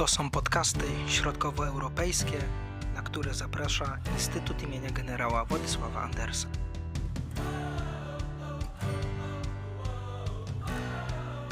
To są podcasty środkowoeuropejskie, na które zaprasza Instytut imienia generała Władysława Andersa.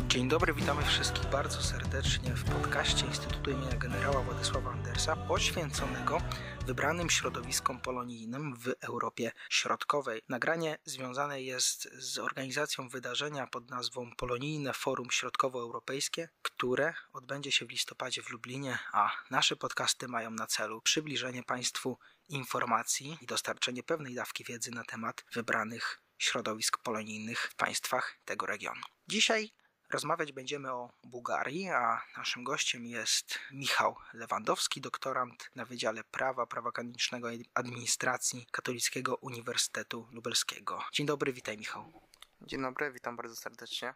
Dzień dobry, witamy wszystkich bardzo serdecznie w podcaście Instytutu imienia generała Władysława Poświęconego wybranym środowiskom polonijnym w Europie Środkowej. Nagranie związane jest z organizacją wydarzenia pod nazwą Polonijne Forum Środkowoeuropejskie, które odbędzie się w listopadzie w Lublinie, a nasze podcasty mają na celu przybliżenie Państwu informacji i dostarczenie pewnej dawki wiedzy na temat wybranych środowisk polonijnych w państwach tego regionu. Dzisiaj Rozmawiać będziemy o Bułgarii, a naszym gościem jest Michał Lewandowski, doktorant na Wydziale Prawa, Prawa Kanonicznego i Administracji Katolickiego Uniwersytetu Lubelskiego. Dzień dobry, witaj Michał. Dzień dobry, witam bardzo serdecznie.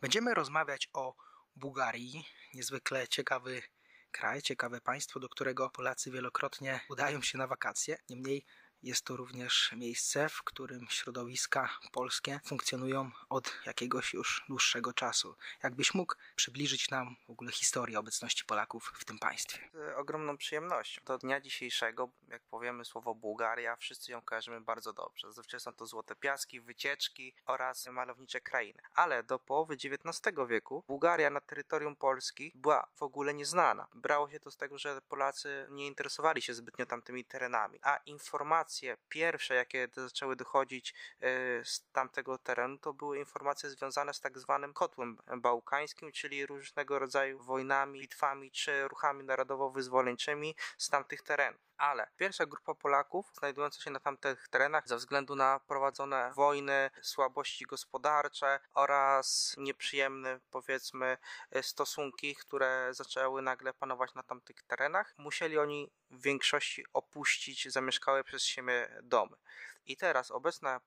Będziemy rozmawiać o Bułgarii, niezwykle ciekawy kraj, ciekawe państwo, do którego Polacy wielokrotnie udają się na wakacje. Niemniej jest to również miejsce, w którym środowiska polskie funkcjonują od jakiegoś już dłuższego czasu. Jakbyś mógł przybliżyć nam w ogóle historię obecności Polaków w tym państwie? Z ogromną przyjemnością. Do dnia dzisiejszego, jak powiemy słowo Bułgaria, wszyscy ją kojarzymy bardzo dobrze. Zazwyczaj są to złote piaski, wycieczki oraz malownicze krainy. Ale do połowy XIX wieku Bułgaria na terytorium Polski była w ogóle nieznana. Brało się to z tego, że Polacy nie interesowali się zbytnio tamtymi terenami, a informacje informacje. Pierwsze, jakie zaczęły dochodzić e, z tamtego terenu, to były informacje związane z tak zwanym kotłem bałkańskim, czyli różnego rodzaju wojnami, bitwami czy ruchami narodowo-wyzwoleńczymi z tamtych terenów ale pierwsza grupa Polaków znajdująca się na tamtych terenach ze względu na prowadzone wojny, słabości gospodarcze oraz nieprzyjemne powiedzmy stosunki, które zaczęły nagle panować na tamtych terenach, musieli oni w większości opuścić zamieszkałe przez siebie domy. I teraz obecna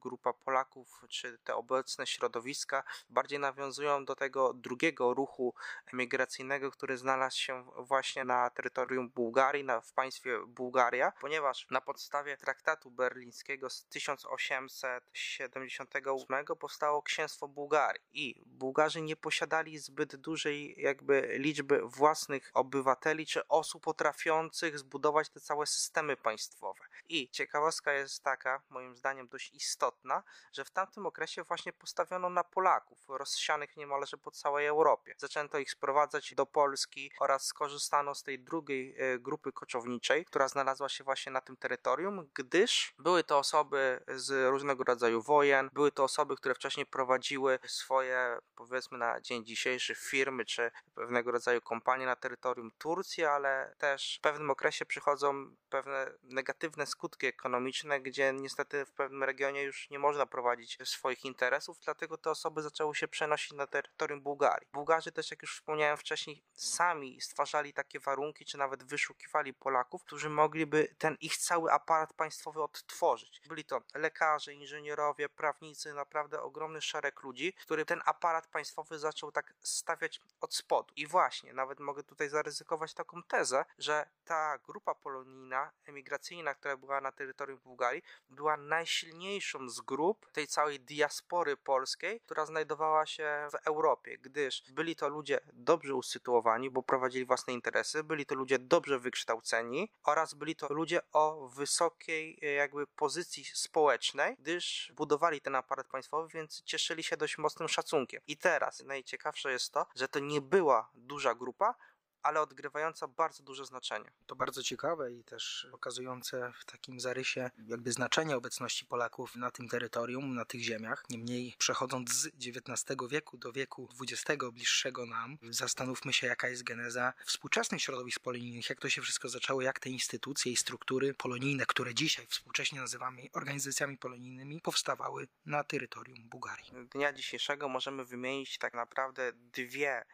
grupa Polaków, czy te obecne środowiska bardziej nawiązują do tego drugiego ruchu emigracyjnego, który znalazł się właśnie na terytorium Bułgarii, na, w państwie Bułgaria, ponieważ na podstawie traktatu berlińskiego z 1878 powstało księstwo Bułgarii i Bułgarzy nie posiadali zbyt dużej jakby liczby własnych obywateli czy osób potrafiących zbudować te całe systemy państwowe. I ciekawostka jest taka, moim zdaniem dość istotna, istotna, że w tamtym okresie właśnie postawiono na Polaków, rozsianych niemalże po całej Europie. Zaczęto ich sprowadzać do Polski oraz skorzystano z tej drugiej e, grupy koczowniczej, która znalazła się właśnie na tym terytorium, gdyż były to osoby z różnego rodzaju wojen, były to osoby, które wcześniej prowadziły swoje, powiedzmy na dzień dzisiejszy, firmy czy pewnego rodzaju kompanie na terytorium Turcji, ale też w pewnym okresie przychodzą pewne negatywne skutki ekonomiczne, gdzie niestety w pewnym regionie już nie można prowadzić swoich interesów, dlatego te osoby zaczęły się przenosić na terytorium Bułgarii. Bułgarzy też, jak już wspomniałem wcześniej, sami stwarzali takie warunki, czy nawet wyszukiwali Polaków, którzy mogliby ten ich cały aparat państwowy odtworzyć. Byli to lekarze, inżynierowie, prawnicy, naprawdę ogromny szereg ludzi, który ten aparat państwowy zaczął tak stawiać od spodu. I właśnie, nawet mogę tutaj zaryzykować taką tezę, że ta grupa polonijna, emigracyjna, która była na terytorium Bułgarii, była najsilniejszą z grup tej całej diaspory polskiej, która znajdowała się w Europie, gdyż byli to ludzie dobrze usytuowani, bo prowadzili własne interesy, byli to ludzie dobrze wykształceni oraz byli to ludzie o wysokiej e, jakby pozycji społecznej, gdyż budowali ten aparat państwowy, więc cieszyli się dość mocnym szacunkiem. I teraz najciekawsze jest to, że to nie była duża grupa, ale odgrywająca bardzo duże znaczenie. To bardzo ciekawe i też pokazujące w takim zarysie jakby znaczenie obecności Polaków na tym terytorium, na tych ziemiach. Niemniej przechodząc z XIX wieku do wieku XX bliższego nam, zastanówmy się jaka jest geneza współczesnych środowisk polonijnych, jak to się wszystko zaczęło, jak te instytucje i struktury polonijne, które dzisiaj współcześnie nazywamy organizacjami polonijnymi, powstawały na terytorium Bułgarii. Dnia dzisiejszego możemy wymienić tak naprawdę dwie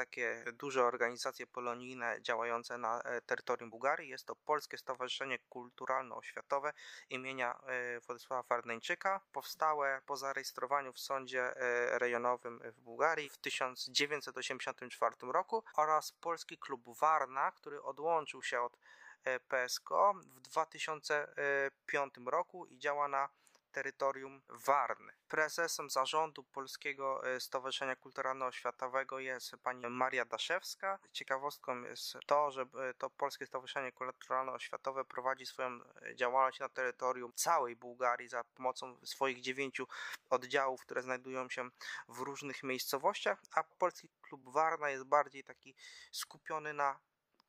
takie duże organizacje polonijne działające na e, terytorium Bułgarii. Jest to Polskie Stowarzyszenie Kulturalno-Oświatowe imienia e, Władysława Warneńczyka, powstałe po zarejestrowaniu w sądzie e, rejonowym w Bułgarii w 1984 roku oraz Polski Klub Warna, który odłączył się od PSKO w 2005 roku i działa na terytorium Warny. Prezesem zarządu Polskiego e, Stowarzyszenia Kulturalno-Oświatowego jest pani Maria Daszewska. Ciekawostką jest to, że e, to Polskie Stowarzyszenie Kulturalno-Oświatowe prowadzi swoją e, działalność na terytorium całej Bułgarii za pomocą swoich dziewięciu oddziałów, które znajdują się w różnych miejscowościach, a Polski Klub Warna jest bardziej taki skupiony na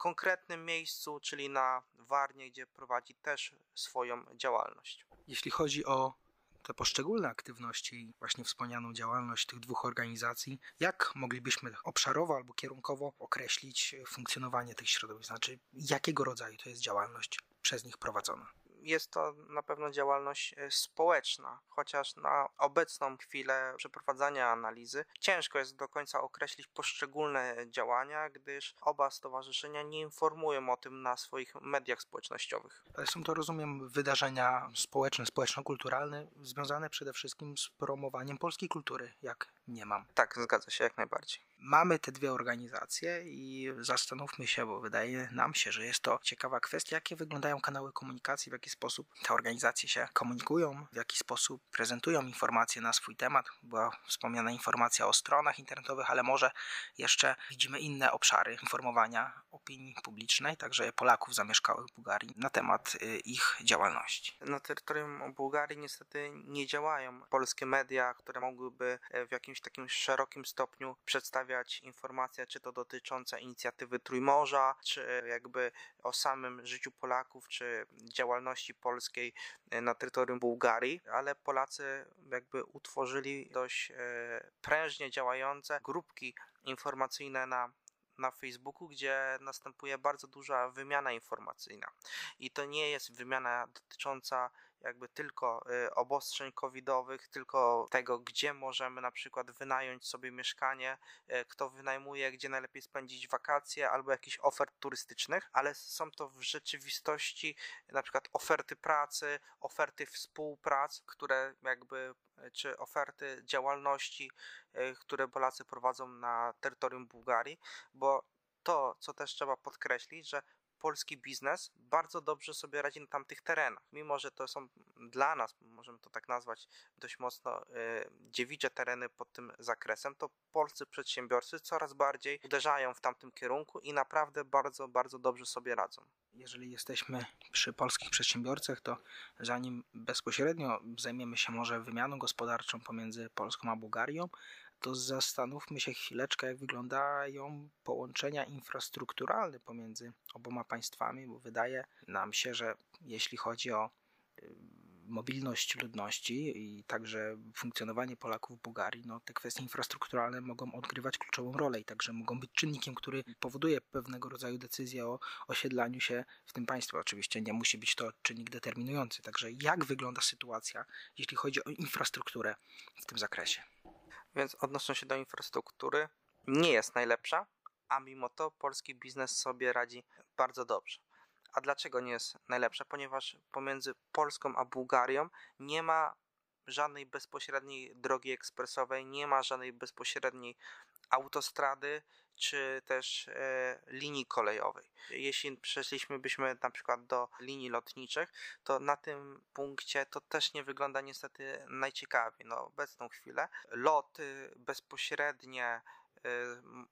konkretnym miejscu, czyli na Warnie, gdzie prowadzi też swoją działalność. Jeśli chodzi o te poszczególne aktywności, właśnie wspomnianą działalność tych dwóch organizacji, jak moglibyśmy obszarowo albo kierunkowo określić funkcjonowanie tych środowisk? Znaczy, jakiego rodzaju to jest działalność przez nich prowadzona? Jest to na pewno działalność e, społeczna, chociaż na obecną chwilę przeprowadzania analizy ciężko jest do końca określić poszczególne działania, gdyż oba stowarzyszenia nie informują o tym na swoich mediach społecznościowych. Ale są to, rozumiem, wydarzenia społeczne, społeczno-kulturalne, związane przede wszystkim z promowaniem polskiej kultury, jak nie mam. Tak, zgadza się jak najbardziej. Mamy te dwie organizacje i zastanówmy się, bo wydaje nam się, że jest to ciekawa kwestia, jakie wyglądają kanały komunikacji, w jaki sposób te organizacje się komunikują, w jaki sposób prezentują informacje na swój temat. Była wspomniana informacja o stronach internetowych, ale może jeszcze widzimy inne obszary informowania opinii publicznej, także Polaków zamieszkałych w Bułgarii na temat y, ich działalności. Na terytorium Bułgarii niestety nie działają polskie media, które mogłyby e, w jakimś takim szerokim stopniu przedstawiać informacje, czy to dotyczące inicjatywy Trójmorza, czy jakby o samym życiu Polaków, czy działalności polskiej e, na terytorium Bułgarii, ale Polacy jakby utworzyli dość e, prężnie działające grupki informacyjne na na Facebooku, gdzie następuje bardzo duża wymiana informacyjna. I to nie jest wymiana dotycząca jakby tylko y, obostrzeń covidowych, tylko tego, gdzie możemy na przykład wynająć sobie mieszkanie, y, kto wynajmuje, gdzie najlepiej spędzić wakacje, albo jakichś ofert turystycznych, ale są to w rzeczywistości na przykład oferty pracy, oferty współprac, które jakby, y, czy oferty działalności, które Polacy prowadzą na terytorium Bułgarii, bo to, co też trzeba podkreślić, że polski biznes bardzo dobrze sobie radzi na tamtych terenach. Mimo, że to są dla nas, możemy to tak nazwać, dość mocno y, dziewicze tereny pod tym zakresem, to polscy przedsiębiorcy coraz bardziej uderzają w tamtym kierunku i naprawdę bardzo, bardzo dobrze sobie radzą. Jeżeli jesteśmy przy polskich przedsiębiorcach, to zanim bezpośrednio zajmiemy się może wymianą gospodarczą pomiędzy Polską a Bułgarią, to zastanówmy się chwileczkę, jak wyglądają połączenia infrastrukturalne pomiędzy oboma państwami, bo wydaje nam się, że jeśli chodzi o y, mobilność ludności i także funkcjonowanie Polaków w Bułgarii, no te kwestie infrastrukturalne mogą odgrywać kluczową rolę i także mogą być czynnikiem, który powoduje pewnego rodzaju decyzję o osiedlaniu się w tym państwie. Oczywiście nie musi być to czynnik determinujący. Także jak wygląda sytuacja, jeśli chodzi o infrastrukturę w tym zakresie? Więc odnosząc się do infrastruktury, nie jest najlepsza, a mimo to polski biznes sobie radzi bardzo dobrze. A dlaczego nie jest najlepsza? Ponieważ pomiędzy Polską a Bułgarią nie ma żadnej bezpośredniej drogi ekspresowej, nie ma żadnej bezpośredniej autostrady czy też e, linii kolejowej. Jeśli przeszliśmy byśmy na przykład do linii lotniczych, to na tym punkcie to też nie wygląda niestety najciekawiej. No, obecną chwilę loty bezpośrednie e,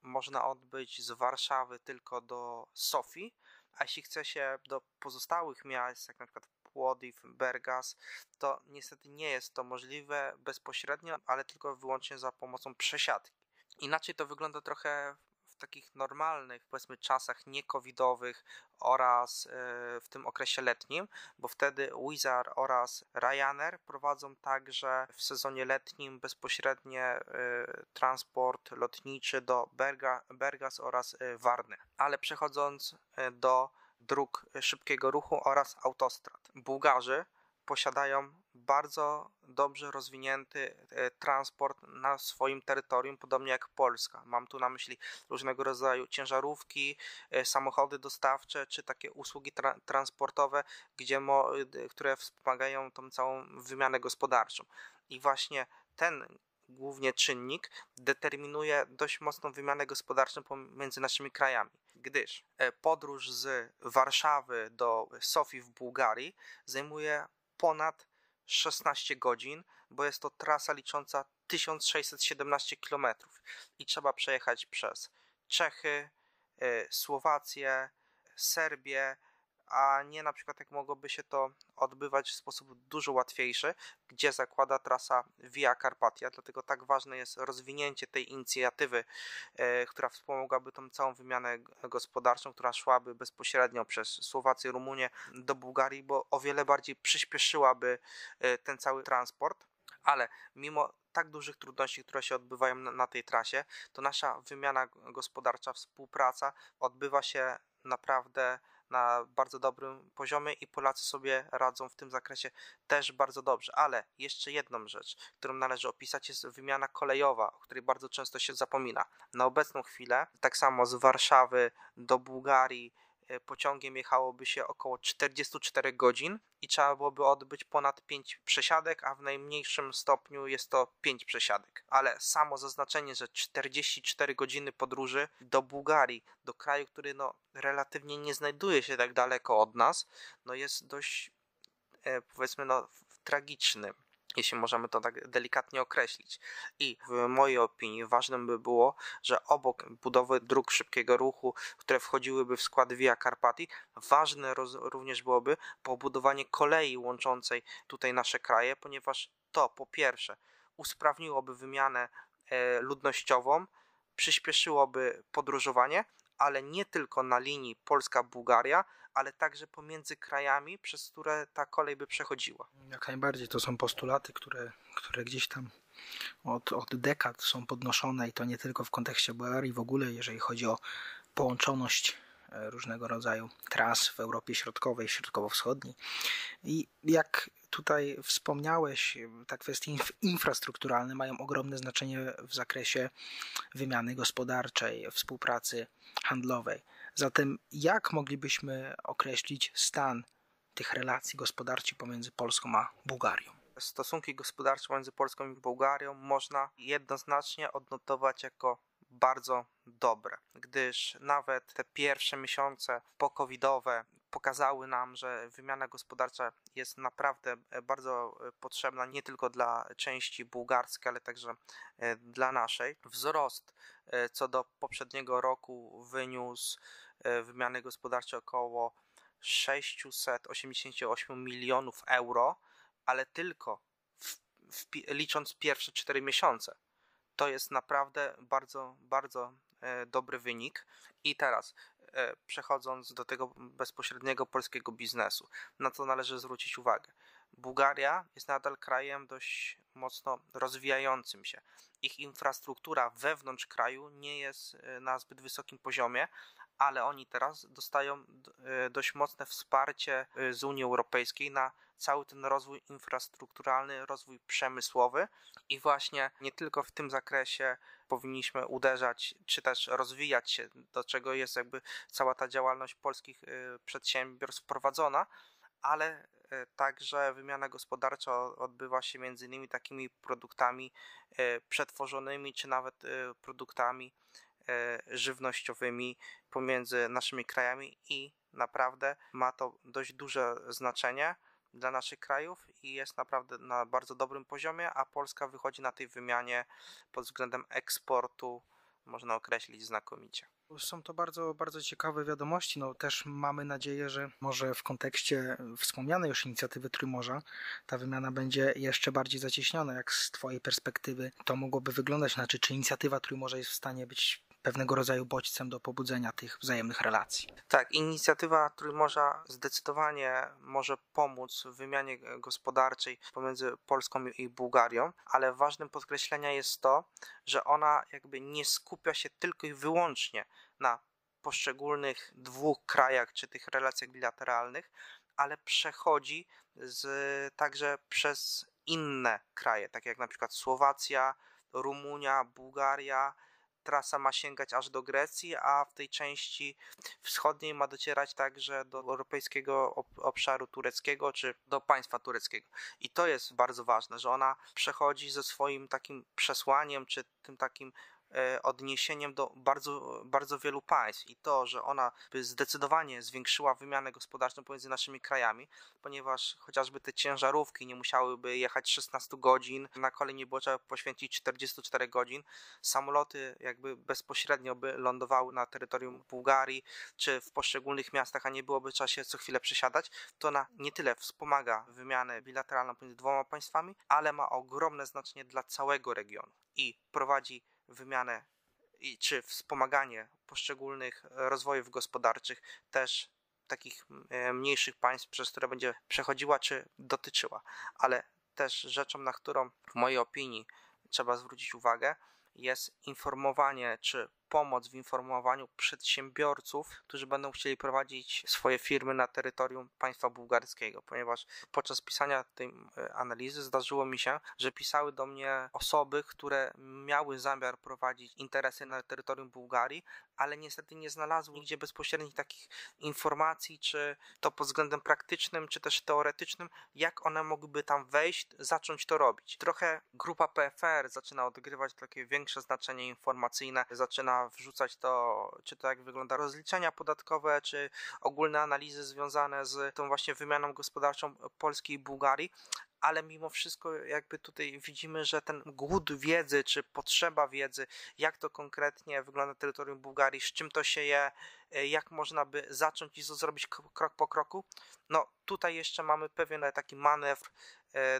można odbyć z Warszawy tylko do Sofii, a jeśli chce się do pozostałych miast, jak na przykład Płodiw, Bergas, to niestety nie jest to możliwe bezpośrednio, ale tylko wyłącznie za pomocą przesiadki. Inaczej to wygląda trochę takich normalnych, powiedzmy, czasach niekowidowych oraz e, w tym okresie letnim, bo wtedy Wizard oraz Ryanair prowadzą także w sezonie letnim bezpośrednie e, transport lotniczy do Berga, Bergas oraz e, Warny. Ale przechodząc do dróg szybkiego ruchu oraz autostrad. Bułgarzy posiadają bardzo dobrze rozwinięty e, transport na swoim terytorium, podobnie jak Polska. Mam tu na myśli różnego rodzaju ciężarówki, e, samochody dostawcze, czy takie usługi tra transportowe, gdzie które wspomagają tą całą wymianę gospodarczą. I właśnie ten głównie czynnik determinuje dość mocną wymianę gospodarczą pomiędzy naszymi krajami, gdyż e, podróż z Warszawy do Sofii w Bułgarii zajmuje ponad 16 godzin, bo jest to trasa licząca 1617 km i trzeba przejechać przez Czechy, y, Słowację, Serbię, a nie na przykład jak mogłoby się to odbywać w sposób dużo łatwiejszy, gdzie zakłada trasa Via Carpatia, dlatego tak ważne jest rozwinięcie tej inicjatywy, e, która wspomogłaby tą całą wymianę gospodarczą, która szłaby bezpośrednio przez Słowację, Rumunię do Bułgarii, bo o wiele bardziej przyspieszyłaby e, ten cały transport, ale mimo tak dużych trudności, które się odbywają na, na tej trasie, to nasza wymiana gospodarcza, współpraca odbywa się naprawdę na bardzo dobrym poziomie i Polacy sobie radzą w tym zakresie też bardzo dobrze. Ale jeszcze jedną rzecz, którą należy opisać, jest wymiana kolejowa, o której bardzo często się zapomina. Na obecną chwilę, tak samo z Warszawy do Bułgarii, pociągiem jechałoby się około 44 godzin i trzeba byłoby odbyć ponad 5 przesiadek, a w najmniejszym stopniu jest to 5 przesiadek. Ale samo zaznaczenie, że 44 godziny podróży do Bułgarii, do kraju, który no relatywnie nie znajduje się tak daleko od nas, no jest dość e, powiedzmy no tragicznym jeśli możemy to tak delikatnie określić. I w mojej opinii ważnym by było, że obok budowy dróg szybkiego ruchu, które wchodziłyby w skład Via Carpati, ważne również byłoby pobudowanie kolei łączącej tutaj nasze kraje, ponieważ to po pierwsze usprawniłoby wymianę e, ludnościową, przyspieszyłoby podróżowanie, ale nie tylko na linii Polska-Bułgaria, ale także pomiędzy krajami, przez które ta kolej by przechodziła. Jak najbardziej, to są postulaty, które, które gdzieś tam od, od dekad są podnoszone i to nie tylko w kontekście Bułgarii, w ogóle jeżeli chodzi o połączoność e, różnego rodzaju tras w Europie Środkowej, Środkowo-Wschodniej. I jak tutaj wspomniałeś, te kwestie infrastrukturalne mają ogromne znaczenie w zakresie wymiany gospodarczej, współpracy handlowej. Zatem jak moglibyśmy określić stan tych relacji gospodarczych pomiędzy Polską a Bułgarią? Stosunki gospodarcze pomiędzy Polską i Bułgarią można jednoznacznie odnotować jako bardzo dobre, gdyż nawet te pierwsze miesiące pokowidowe pokazały nam, że wymiana gospodarcza jest naprawdę bardzo potrzebna nie tylko dla części bułgarskiej, ale także e, dla naszej. Wzrost e, co do poprzedniego roku wyniósł E, wymiany gospodarczej około 688 milionów euro, ale tylko w, w, licząc pierwsze 4 miesiące. To jest naprawdę bardzo, bardzo e, dobry wynik. I teraz e, przechodząc do tego bezpośredniego polskiego biznesu, na co należy zwrócić uwagę. Bułgaria jest nadal krajem dość mocno rozwijającym się. Ich infrastruktura wewnątrz kraju nie jest na zbyt wysokim poziomie, ale oni teraz dostają e, dość mocne wsparcie e, z Unii Europejskiej na cały ten rozwój infrastrukturalny, rozwój przemysłowy. I właśnie nie tylko w tym zakresie powinniśmy uderzać, czy też rozwijać się, do czego jest jakby cała ta działalność polskich e, przedsiębiorstw prowadzona, ale także wymiana gospodarcza odbywa się między innymi takimi produktami przetworzonymi, czy nawet produktami żywnościowymi pomiędzy naszymi krajami i naprawdę ma to dość duże znaczenie dla naszych krajów i jest naprawdę na bardzo dobrym poziomie, a Polska wychodzi na tej wymianie pod względem eksportu, można określić znakomicie. Są to bardzo, bardzo ciekawe wiadomości. No, też mamy nadzieję, że może w kontekście wspomnianej już inicjatywy Trójmorza ta wymiana będzie jeszcze bardziej zacieśniona. Jak z Twojej perspektywy to mogłoby wyglądać? Znaczy, czy inicjatywa Trójmorza jest w stanie być pewnego rodzaju bodźcem do pobudzenia tych wzajemnych relacji. Tak, inicjatywa Trójmorza zdecydowanie może pomóc w wymianie gospodarczej pomiędzy Polską i Bułgarią, ale ważnym podkreślenia jest to, że ona jakby nie skupia się tylko i wyłącznie na poszczególnych dwóch krajach czy tych relacjach bilateralnych, ale przechodzi z, także przez inne kraje, tak jak na przykład Słowacja, Rumunia, Bułgaria, trasa ma sięgać aż do Grecji, a w tej części wschodniej ma docierać także do europejskiego obszaru tureckiego czy do państwa tureckiego. I to jest bardzo ważne, że ona przechodzi ze swoim takim przesłaniem czy tym takim odniesieniem do bardzo, bardzo wielu państw. I to, że ona by zdecydowanie zwiększyła wymianę gospodarczą pomiędzy naszymi krajami, ponieważ chociażby te ciężarówki nie musiałyby jechać 16 godzin, na kolej nie było trzeba poświęcić 44 godzin, samoloty jakby bezpośrednio by lądowały na terytorium Bułgarii czy w poszczególnych miastach, a nie byłoby trzeba się co chwilę przesiadać, to ona nie tyle wspomaga wymianę bilateralną pomiędzy dwoma państwami, ale ma ogromne znaczenie dla całego regionu i prowadzi wymianę i, czy wspomaganie poszczególnych rozwojów gospodarczych też takich e, mniejszych państw, przez które będzie przechodziła czy dotyczyła. Ale też rzeczą, na którą w mojej opinii trzeba zwrócić uwagę, jest informowanie czy pomoc w informowaniu przedsiębiorców, którzy będą chcieli prowadzić swoje firmy na terytorium państwa bułgarskiego, ponieważ podczas pisania tej e, analizy zdarzyło mi się, że pisały do mnie osoby, które miały zamiar prowadzić interesy na terytorium Bułgarii, ale niestety nie znalazły nigdzie bezpośrednich takich informacji, czy to pod względem praktycznym, czy też teoretycznym, jak one mogłyby tam wejść, zacząć to robić. Trochę grupa PFR zaczyna odgrywać takie większe znaczenie informacyjne, zaczyna wrzucać to, czy to jak wygląda rozliczenia podatkowe, czy ogólne analizy związane z tą właśnie wymianą gospodarczą Polski i Bułgarii, ale mimo wszystko jakby tutaj widzimy, że ten głód wiedzy, czy potrzeba wiedzy, jak to konkretnie wygląda terytorium Bułgarii, z czym to się je, jak można by zacząć i zrobić krok po kroku, no tutaj jeszcze mamy pewien taki manewr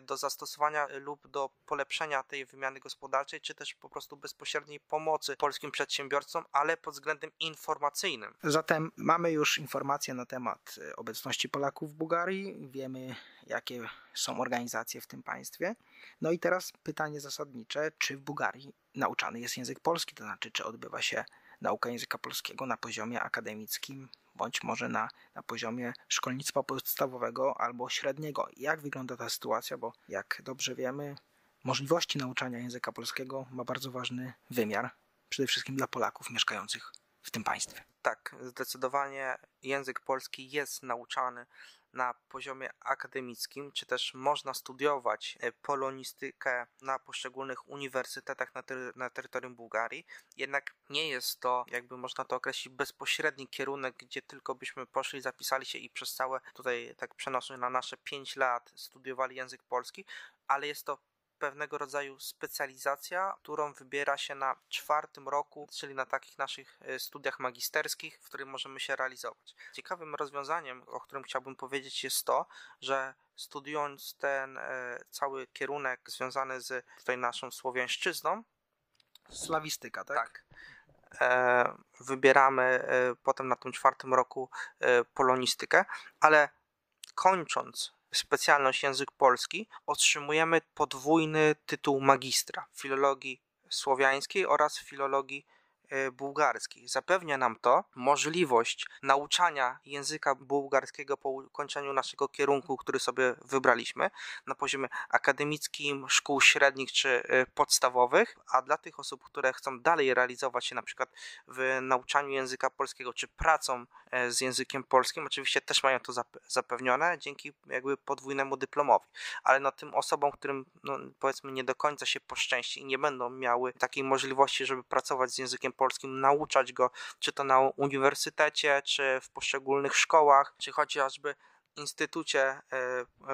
do zastosowania lub do polepszenia tej wymiany gospodarczej, czy też po prostu bezpośredniej pomocy polskim przedsiębiorcom, ale pod względem informacyjnym. Zatem mamy już informacje na temat e, obecności Polaków w Bułgarii, wiemy jakie są organizacje w tym państwie. No i teraz pytanie zasadnicze, czy w Bułgarii nauczany jest język polski, to znaczy czy odbywa się nauka języka polskiego na poziomie akademickim bądź może na, na poziomie szkolnictwa podstawowego albo średniego. Jak wygląda ta sytuacja? Bo jak dobrze wiemy, możliwości nauczania języka polskiego ma bardzo ważny wymiar, przede wszystkim dla Polaków mieszkających w tym państwie. Tak, zdecydowanie język polski jest nauczany na poziomie akademickim, czy też można studiować e, polonistykę na poszczególnych uniwersytetach na, tery na terytorium Bułgarii, jednak nie jest to, jakby można to określić, bezpośredni kierunek, gdzie tylko byśmy poszli, zapisali się i przez całe, tutaj tak przenoszę na nasze 5 lat, studiowali język polski, ale jest to pewnego rodzaju specjalizacja, którą wybiera się na czwartym roku, czyli na takich naszych e, studiach magisterskich, w których możemy się realizować. Ciekawym rozwiązaniem, o którym chciałbym powiedzieć, jest to, że studiując ten e, cały kierunek związany z tutaj naszą słowiańszczyzną, slawistyka, tak? Tak. E, wybieramy potem na tym czwartym roku polonistykę, ale kończąc specjalność język polski, otrzymujemy podwójny tytuł magistra filologii słowiańskiej oraz filologii bułgarski. Zapewnia nam to możliwość nauczania języka bułgarskiego po ukończeniu naszego kierunku, który sobie wybraliśmy na poziomie akademickim, szkół średnich czy e, podstawowych, a dla tych osób, które chcą dalej realizować się na przykład w nauczaniu języka polskiego czy pracą e, z językiem polskim, oczywiście też mają to zapewnione dzięki jakby podwójnemu dyplomowi. Ale no tym osobom, którym no, powiedzmy nie do końca się poszczęści i nie będą miały takiej możliwości, żeby pracować z językiem polskim, nauczać go, czy to na uniwersytecie, czy w poszczególnych szkołach, czy chociażby Instytucie e,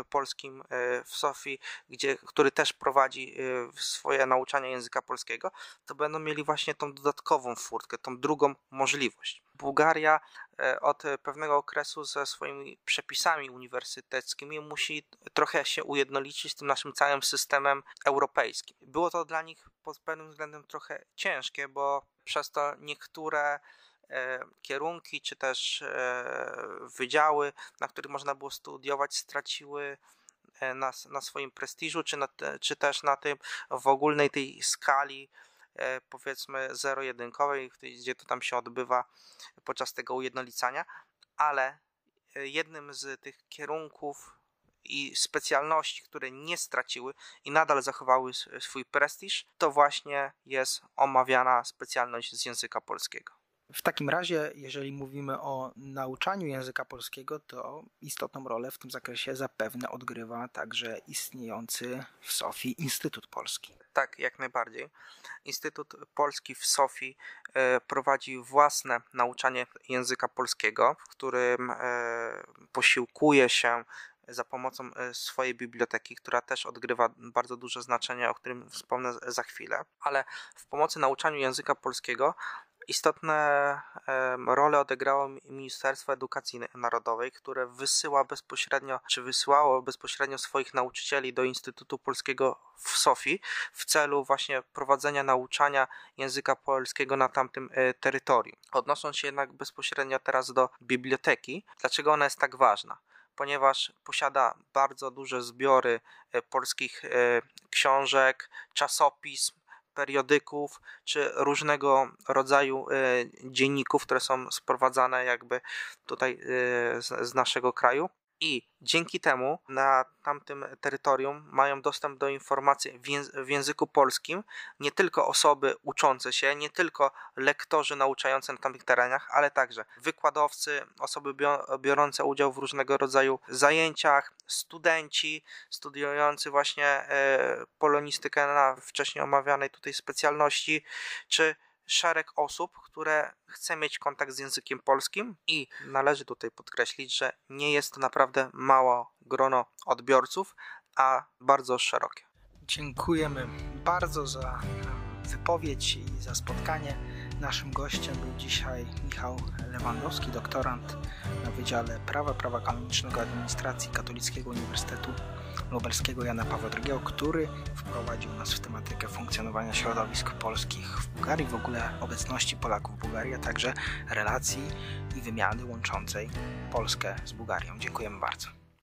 Polskim e, w Sofii, gdzie, który też prowadzi e, swoje nauczanie języka polskiego, to będą mieli właśnie tą dodatkową furtkę, tą drugą możliwość. Bułgaria od pewnego okresu ze swoimi przepisami uniwersyteckimi musi trochę się ujednolicić z tym naszym całym systemem europejskim. Było to dla nich pod pewnym względem trochę ciężkie, bo przez to niektóre e, kierunki czy też e, wydziały, na których można było studiować, straciły e, na, na swoim prestiżu, czy, na czy też na tym w ogólnej tej skali powiedzmy zero-jedynkowej, gdzie to tam się odbywa podczas tego ujednolicania, ale jednym z tych kierunków i specjalności, które nie straciły i nadal zachowały swój prestiż, to właśnie jest omawiana specjalność z języka polskiego. W takim razie, jeżeli mówimy o nauczaniu języka polskiego, to istotną rolę w tym zakresie zapewne odgrywa także istniejący w Sofii Instytut Polski. Tak, jak najbardziej. Instytut Polski w Sofii e, prowadzi własne nauczanie języka polskiego, w którym e, posiłkuje się za pomocą e, swojej biblioteki, która też odgrywa bardzo duże znaczenie, o którym wspomnę za chwilę. Ale w pomocy nauczaniu języka polskiego istotne role odegrało Ministerstwo Edukacji Narodowej, które wysyła bezpośrednio, czy wysyłało bezpośrednio swoich nauczycieli do Instytutu Polskiego w Sofii w celu właśnie prowadzenia nauczania języka polskiego na tamtym e, terytorium. Odnosząc się jednak bezpośrednio teraz do biblioteki, dlaczego ona jest tak ważna? ponieważ posiada bardzo duże zbiory e, polskich e, książek, czasopism, periodyków czy różnego rodzaju e, dzienników, które są sprowadzane jakby tutaj z, z naszego kraju. I dzięki temu na tamtym terytorium mają dostęp do informacji w języku polskim. Nie tylko osoby uczące się, nie tylko lektorzy nauczający na tamtych terenach, ale także wykładowcy, osoby biorące udział w różnego rodzaju zajęciach, studenci studiujący właśnie e, polonistykę na wcześniej omawianej tutaj specjalności, czy szereg osób, które chce mieć kontakt z językiem polskim i należy tutaj podkreślić, że nie jest to naprawdę mało grono odbiorców, a bardzo szerokie. Dziękujemy bardzo za wypowiedź i za spotkanie. Naszym gościem był dzisiaj Michał Lewandowski, doktorant na Wydziale Prawa, Prawa Kanonicznego Administracji Katolickiego Uniwersytetu Lubelskiego Jana Pawła II, który wprowadził nas w tematykę funkcjonowania środowisk polskich w Bułgarii, w ogóle obecności Polaków w Bułgarii, a także relacji i wymiany łączącej Polskę z Bułgarią. Dziękujemy bardzo.